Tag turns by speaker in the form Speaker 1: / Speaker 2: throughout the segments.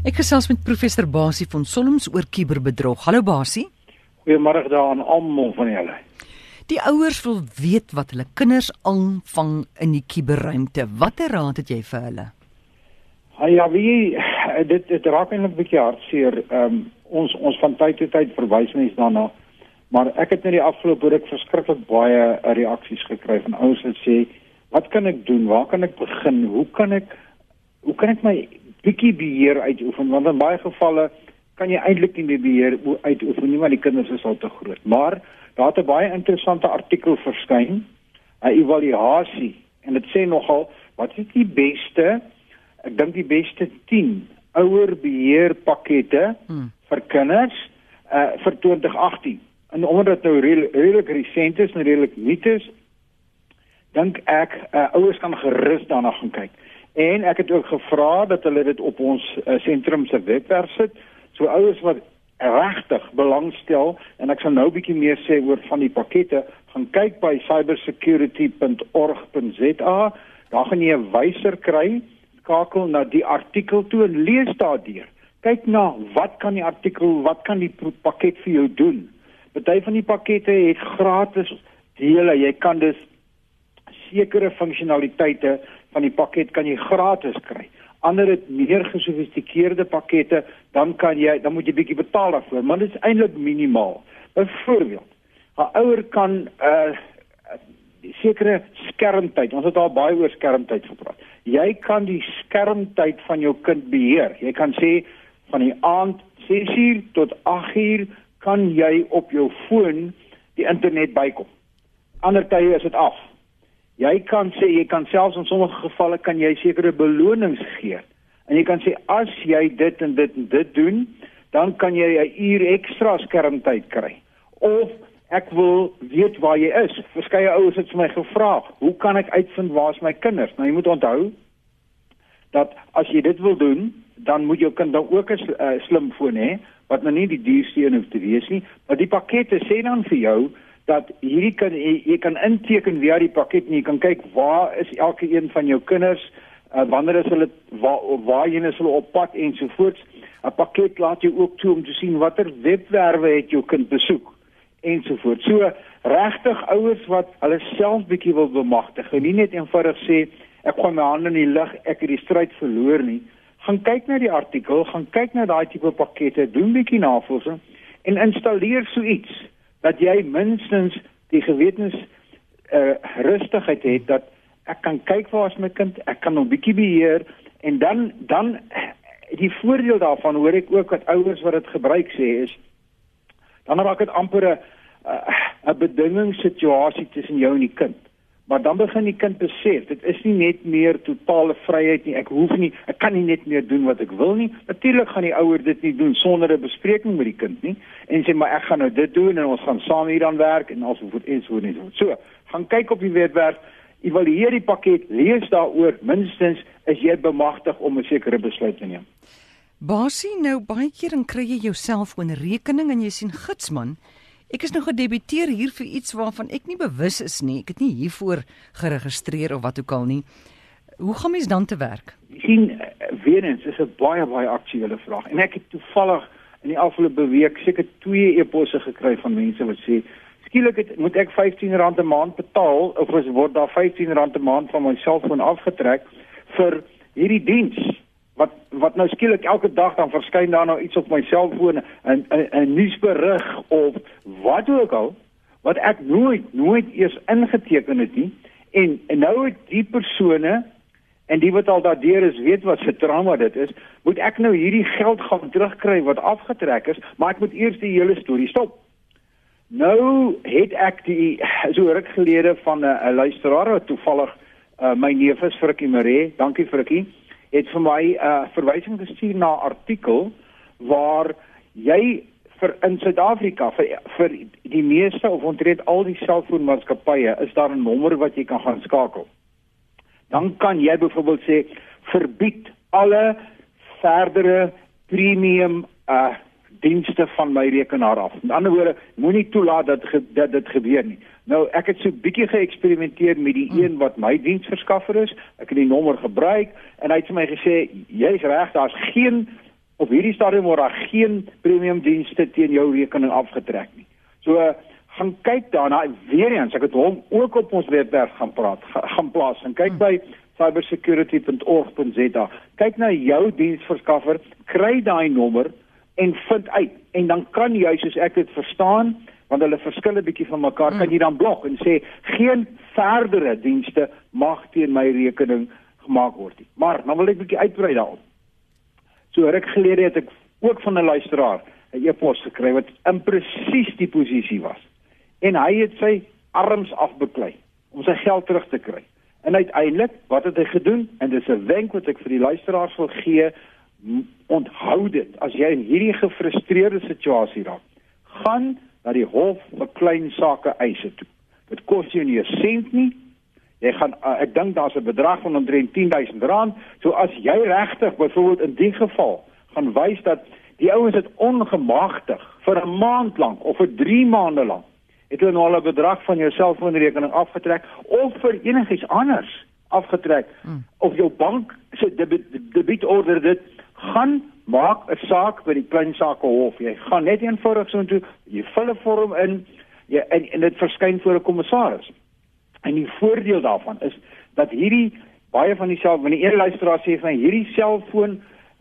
Speaker 1: Ek gesels met professor Basie van Solms oor kuberbedrog. Hallo Basie.
Speaker 2: Goeiemôre daaraan almal van julle.
Speaker 1: Die ouers wil weet wat hulle kinders aanvang in die kuberruimte. Watter raad het jy vir hulle?
Speaker 2: Ha, ja, wie dit dit raak eintlik 'n bietjie hartseer. Ehm um, ons ons van tyd tot tyd verwys mense daarna. Maar ek het net die afgelope week verskriklik baie reaksies gekry van ouers wat sê, "Wat kan ek doen? Waar kan ek begin? Hoe kan ek hoe kan ek my bietjie beheer uitoefen want in baie gevalle kan jy eintlik nie die beheer uitoefen nie want die kinders is al te groot. Maar daar het 'n baie interessante artikel verskyn, 'n evaluasie en dit sê nogal wat is die beste ek dink die beste 10 ouer beheer pakkette hmm. vir kinders uh, vir 2018. En omdat dit nou redelik resent is en redelik nuut is, dink ek uh, ouers kan gerus daarna gaan kyk. En ek het ook gevra dat hulle dit op ons uh, sentrum se webwerf sit. So ouers wat regtig belangstel en ek sal nou 'n bietjie meer sê oor van die pakkette, gaan kyk by cybersecurity.org.za. Daar gaan jy 'n wyser kry, skakel na die artikel toe en lees daardeur. Kyk na wat kan die artikel, wat kan die pakket vir jou doen? Party van die pakkette het gratis dele. Jy kan dus sekere funksionaliteite van die pakket kan jy gratis kry. Ander het meer gesofistikeerde pakkette, dan kan jy dan moet jy bietjie betaal daarvoor, maar dit is eintlik minimaal. Byvoorbeeld, 'n ouer kan 'n uh, sekere skermtyd. Ons het al baie oor skermtyd gepraat. Jy kan die skermtyd van jou kind beheer. Jy kan sê van die aand 6uur tot 8uur kan jy op jou foon die internet bykom. Ander tye is dit af. Jy kan sê jy kan selfs in sommige gevalle kan jy sekere belonings gee. En jy kan sê as jy dit en dit en dit doen, dan kan jy 'n uur ekstra skermtyd kry. Of ek wil weet waar jy is. Verskeie ouers het vir my gevra, "Hoe kan ek uitvind waar's my kinders?" Nou jy moet onthou dat as jy dit wil doen, dan moet jou kind dan ook 'n uh, slimfoon hê wat nou nie die duurste een hoef te wees nie, maar die pakkette sê dan vir jou dat hierdie kan jy, kan inteken via die pakket en jy kan kyk waar is elke een van jou kinders uh, wanneer is hulle waar waarheen is hulle op pad ensovoorts 'n pakket laat jou ook toe om te sien watter webwerwe het jou kind besoek ensovoorts so regtig ouers wat hulle self bietjie wil bemagtig en nie net eenvoudig sê ek gooi my hande in die lug ek het die stryd verloor nie. Gaan kyk na die artikel gaan kyk na daai tipe pakkette doen bietjie navorsing en installeer so iets dat jy minstens die gewetens uh rustigheid het dat ek kan kyk waar is my kind, ek kan hom bietjie beheer en dan dan die voordeel daarvan hoor ek ook wat ouers wat dit gebruik sê is dan raak dit amper 'n 'n bedingingssituasie tussen jou en die kind. Maar dan begin die kind besef, dit is nie net meer totale vryheid nie. Ek hoef nie, ek kan nie net meer doen wat ek wil nie. Natuurlik gaan die ouer dit nie doen sonder 'n bespreking met die kind nie en sê maar ek gaan nou dit doen en ons gaan saam hieraan werk en alsoos iets word nie. So, gaan kyk op die webwerf, evalueer die pakket, lees daaroor, minstens is jy bemagtig om 'n sekere besluit te neem.
Speaker 1: Basie, nou baie keer dan kry jy jouself 'n rekening en jy sien gitsman Ek is nou gedebuteer hier vir iets waarvan ek nie bewus is nie. Ek het nie hiervoor geregistreer of wat ook al nie. Hoe gaan mens dan te werk?
Speaker 2: sien weer eens is 'n baie baie aktuele vraag. En ek het toevallig in die afgelope week seker twee e-posse gekry van mense wat sê skielik het, moet ek R15 'n maand betaal of word daar R15 'n maand van my selfoon afgetrek vir hierdie diens wat wat nou skielik elke dag dan verskyn daar nou iets op my selfoon en 'n nuusberig of wat ook al wat ek nooit nooit eers ingeteken het nie. En, en nou het die persone en die wat al daardeur is weet wat se trauma dit is moet ek nou hierdie geld gaan terugkry wat afgetrek is maar ek moet eers die hele storie stop. Nou het ek die so ruk gelede van 'n luisteraar wat toevallig uh, my neef is Frikkie Maree. Dankie Frikkie het vir my 'n uh, verwysing gestuur na 'n artikel waar jy vir in Suid-Afrika vir vir die meeste of ontreed al die selfoonmaatskappye is daar 'n nommer wat jy kan gaan skakel. Dan kan jy byvoorbeeld sê verbied alle verdere premium uh dienste van my rekenaar af. Met ander woorde, moenie toelaat dat dat dit gebeur nie. Nou ek het so bietjie geëksperimenteer met die een wat my diensverskaffer is. Ek het die nommer gebruik en hy het vir my gesê jy's reg, daar's geen Op hierdie stadium word daar geen premium dienste teen jou rekening afgetrek nie. So uh, gaan kyk daarna weer eens, ek het hom ook op ons webwerf gaan praat, gaan plaas en kyk hmm. by cybersecurity.org.za. Kyk na jou diensverskaffer, kry daai nommer en vind uit en dan kan jy soos ek dit verstaan want hulle verskille bietjie van mekaar kan hmm. jy dan blok en sê geen verdere dienste mag teen my rekening gemaak word nie. Maar dan wil ek bietjie uitbrei daarop. So ruk gelede het ek ook van 'n luisteraar 'n e-pos gekry wat in presies die posisie was. En hy het sy arms afbeklei om sy geld terug te kry. En uiteindelik, wat het hy gedoen? En dis 'n wenk wat ek vir die luisteraars wil gee, onthou dit as jy in hierdie gefrustreerde situasie raak. Gaan na die hof vir klein sake eise toe. Dit kos jou nie 'n sent nie. Jy gaan uh, ek dink daar's 'n bedrag van omtrent R10000. So as jy regtig byvoorbeeld in die geval gaan wys dat die ouens dit ongemagtig vir 'n maand lank of vir 3 maande lank het hulle nou al 'n bedrag van jou selfoonrekening afgetrek of vir enigiets anders afgetrek hmm. of jou bank se debietorde dit gaan maak 'n saak by die klein sake hof jy gaan net eenvoudig so intoe jy vul 'n vorm in jy en, en dit verskyn voor 'n kommissaris en die voordeel daarvan is dat hierdie baie van die self wanneer een luisteraar sê van hierdie selfoon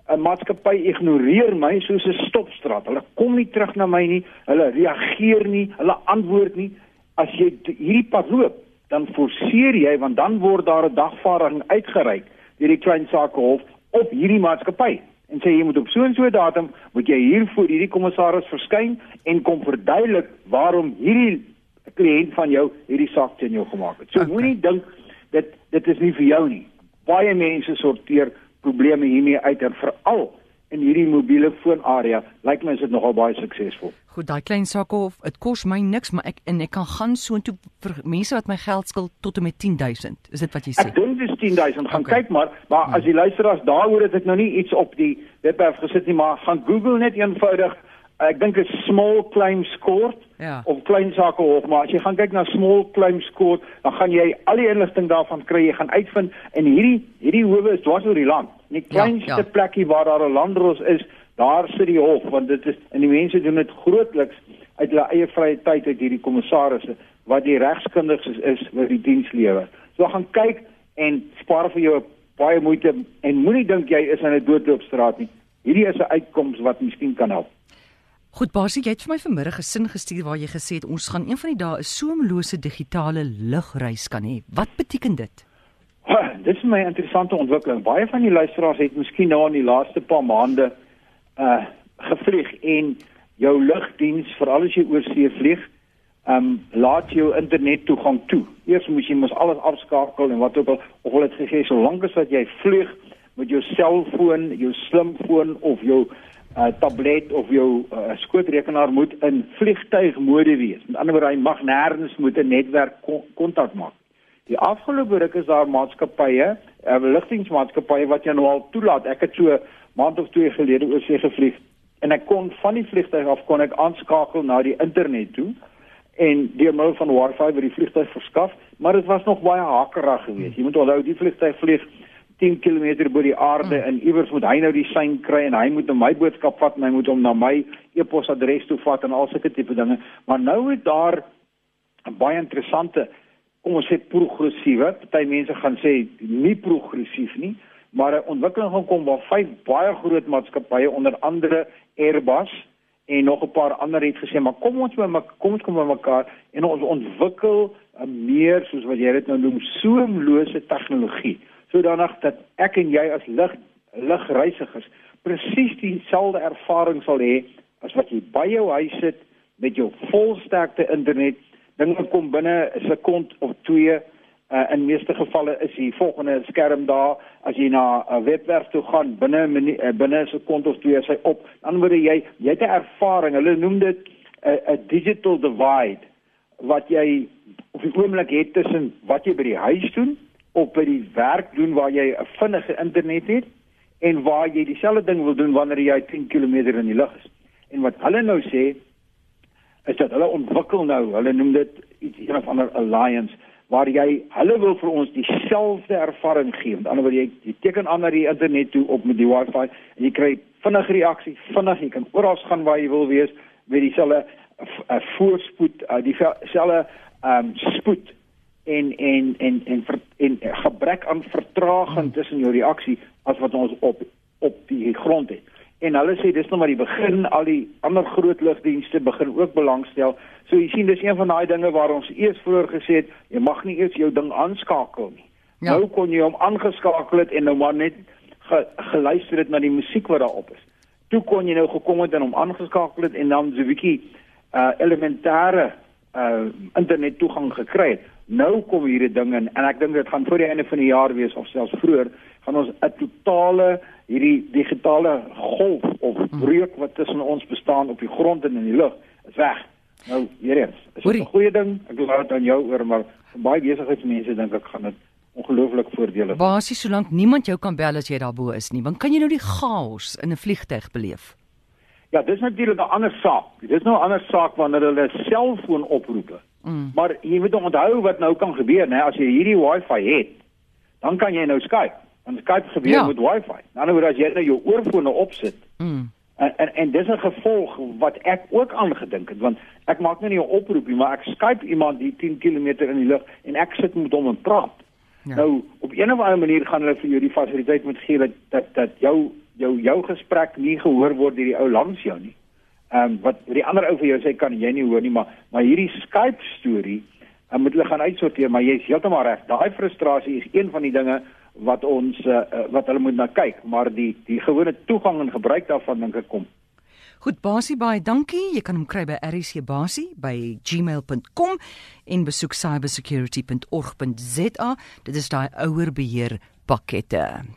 Speaker 2: 'n maatskappy ignoreer my soos 'n stopstraat. Hulle kom nie terug na my nie. Hulle reageer nie. Hulle antwoord nie. As jy hierdie pad loop, dan forceer jy want dan word daar 'n dagvaarding uitgereik deur die klein sake hof op hierdie maatskappy en sê jy moet op so 'n so datum moet jy hier voor hierdie kommissaris verskyn en kom verduidelik waarom hierdie kliënt van jou hierdie saak teen jou gemaak het. So okay. moenie dink dit dit is nie vir jou nie. Baie mense sorteer probleme hiermee uit en veral in hierdie mobiele foonarea lyk my is dit nogal baie suksesvol.
Speaker 1: Goed, daai klein sakke of dit kos my niks, maar ek en ek kan gaan soontoe vir mense wat my geld skuld tot en met 10000. Is dit wat jy sê?
Speaker 2: Ek dink dis 10000. Gaan okay. kyk maar, maar hmm. as jy luister as daaroor het ek nou nie iets op die webwerf gesit nie, maar gaan Google net eenvoudig ek dink 'n small claims court ja. of klein sake hof maar as jy gaan kyk na small claims court dan gaan jy al die inligting daarvan kry jy gaan uitvind en hierdie hierdie howe is dwars oor die land nie ja, kleinste ja, ja. plekkie waar daar 'n landros is daar sit die hof want dit is en die mense doen dit grootliks uit hulle eie vrye tyd uit hierdie kommissarisse wat die regskundiges is, is wat die diens lewer so gaan kyk en spaar vir jou baie moeite en moenie dink jy is in 'n doodloopstraat nie hierdie is 'n uitkoms wat miskien kan help
Speaker 1: Goed Basie, jy het vir my vanmiddag 'n sin gestuur waar jy gesê het ons gaan een van die dae 'n soemlose digitale lugreis kan hê. Wat beteken dit?
Speaker 2: Ha, dit is baie interessante ontwikkeling. Baie van die luisteraars het miskien nou in die laaste paar maande uh gevlieg en jou lugdiens, veral as jy oor see vlieg, um laat jou internet toegang toe. Eers moet jy mos alles afskakel en wat ook al of hulle het gesê solank as wat jy vlieg met jou selfoon, jou slimfoon of jou uh, tablet of jou uh, skootrekenaar moet in vliegtuigmode wees. Met ander woorde, hy mag nêrens moet 'n netwerk kontak maak. Die afgelope ruk is daar maatskappye, uh, ligtingmaatskappye wat jou nou al toelaat. Ek het so maand of twee gelede oor see gevlieg en ek kon van die vliegtuig af kon ek aanskakel na die internet toe en deur middel van wifi vir die vliegtuig verskaf, maar dit was nog baie hakkerig geweest. Jy moet onthou die vliegtuig vlieg 10 km bo die aarde hmm. en iewers moet hy nou die sein kry en hy moet nou my boodskap vat en hy moet hom na my e-posadres toe vat en al sulke tipe dinge. Maar nou het daar 'n baie interessante kom ons sê progressiewe, party mense gaan sê nie progressief nie, maar 'n ontwikkeling gaan kom waar vyf baie groot maatskappye onder andere Airbus en nog 'n paar ander het gesê maar kom ons met kom ons kom met mekaar en ons ontwikkel 'n meer soos wat jy dit nou noem soemlose tegnologie sodanig dat ek en jy as lig ligreisigers presies dieselfde ervaring sal hê as wat jy by jou huis sit met jou volsterkte internet dinge kom binne 'n sekond of twee uh, in meeste gevalle is die volgende skerm daar as jy na 'n webwerf toe gaan binne uh, binne 'n sekond of twee is hy op dan word jy jy het 'n ervaring hulle noem dit 'n uh, digital divide wat jy op die oomblik het tussen wat jy by die huis doen op by die werk doen waar jy 'n vinnige internet het en waar jy dieselfde ding wil doen wanneer jy 10 km in die lug is. En wat hulle nou sê is dat hulle ontwikkel nou, hulle noem dit iets een of ander alliance waar jy hulle wil vir ons dieselfde ervaring gee. Met ander woorde jy, jy teken aan na die internet toe op met die wifi en jy kry vinnige reaksie, vinnig, jy kan oral gaan waar jy wil wees met dieselfde uh, voorspoed, uh, dieselfde ehm um, spoed en en en en en, en gebrek aan vertraging tussen jou reaksie as wat ons op op die grond het. En hulle sê dis nog maar die begin, al die ander groot lugdienste begin ook belangstel. So jy sien dis een van daai dinge waar ons eers vroeër gesê het, jy mag nie eers jou ding aanskakel nie. Ja. Nou kon jy hom aangeskakel het en nou maar net ge, geluister het na die musiek wat daarop is. Toe kon jy nou gekom het en hom aangeskakel het en dan so 'n bietjie uh elementêre uh internet toegang gekry het. Nou kom hierdie ding in en ek dink dit gaan voor die einde van die jaar wees of selfs vroeër gaan ons 'n totale hierdie digitale golf of hmm. breuk wat tussen ons bestaan op die grond en in die lug is weg. Nou hier eens. Is 'n goeie ding. Ek laat dit aan jou oor maar baie besigheidsmense dink ek gaan dit ongelooflik voordelig.
Speaker 1: Basies solank niemand jou kan bel as jy daarbo is nie, want kan jy nou die chaos in 'n vliegtyg beleef?
Speaker 2: Ja, dis natuurlik 'n ander saak. Dis nou 'n ander saak wanneer hulle selfoon oproepe. Mm. Maar jy moet onthou wat nou kan gebeur, né? As jy hierdie Wi-Fi het, dan kan jy nou Skype. En Skype gebeur ja. met Wi-Fi. Nou nou as jy nou jou oorfone opsit. Mm. En, en en dis 'n gevolg wat ek ook aangedink het want ek maak nou nie 'n oproep nie, maar ek Skype iemand die 10 km in die lug en ek sit met hom en praat. Ja. Nou op 'n of ander manier gaan hulle vir jou die fasiliteit moet gee dat dat dat jou jou jou gesprek nie gehoor word deur die ou langs jou nie. Ehm um, wat die ander ou vir jou sê kan jy nie hoor nie, maar maar hierdie Skype storie, dan um, moet hulle gaan uitsorteer, maar jy's heeltemal reg. Daai frustrasie is een van die dinge wat ons uh, wat hulle moet na kyk, maar die die gewone toegang en gebruik daarvan dink ek kom
Speaker 1: Goed Basie baie dankie. Jy kan hom kry by rcbasie@gmail.com en besoek cybersecurity.org.za. Dit is daai ouer beheer pakkette.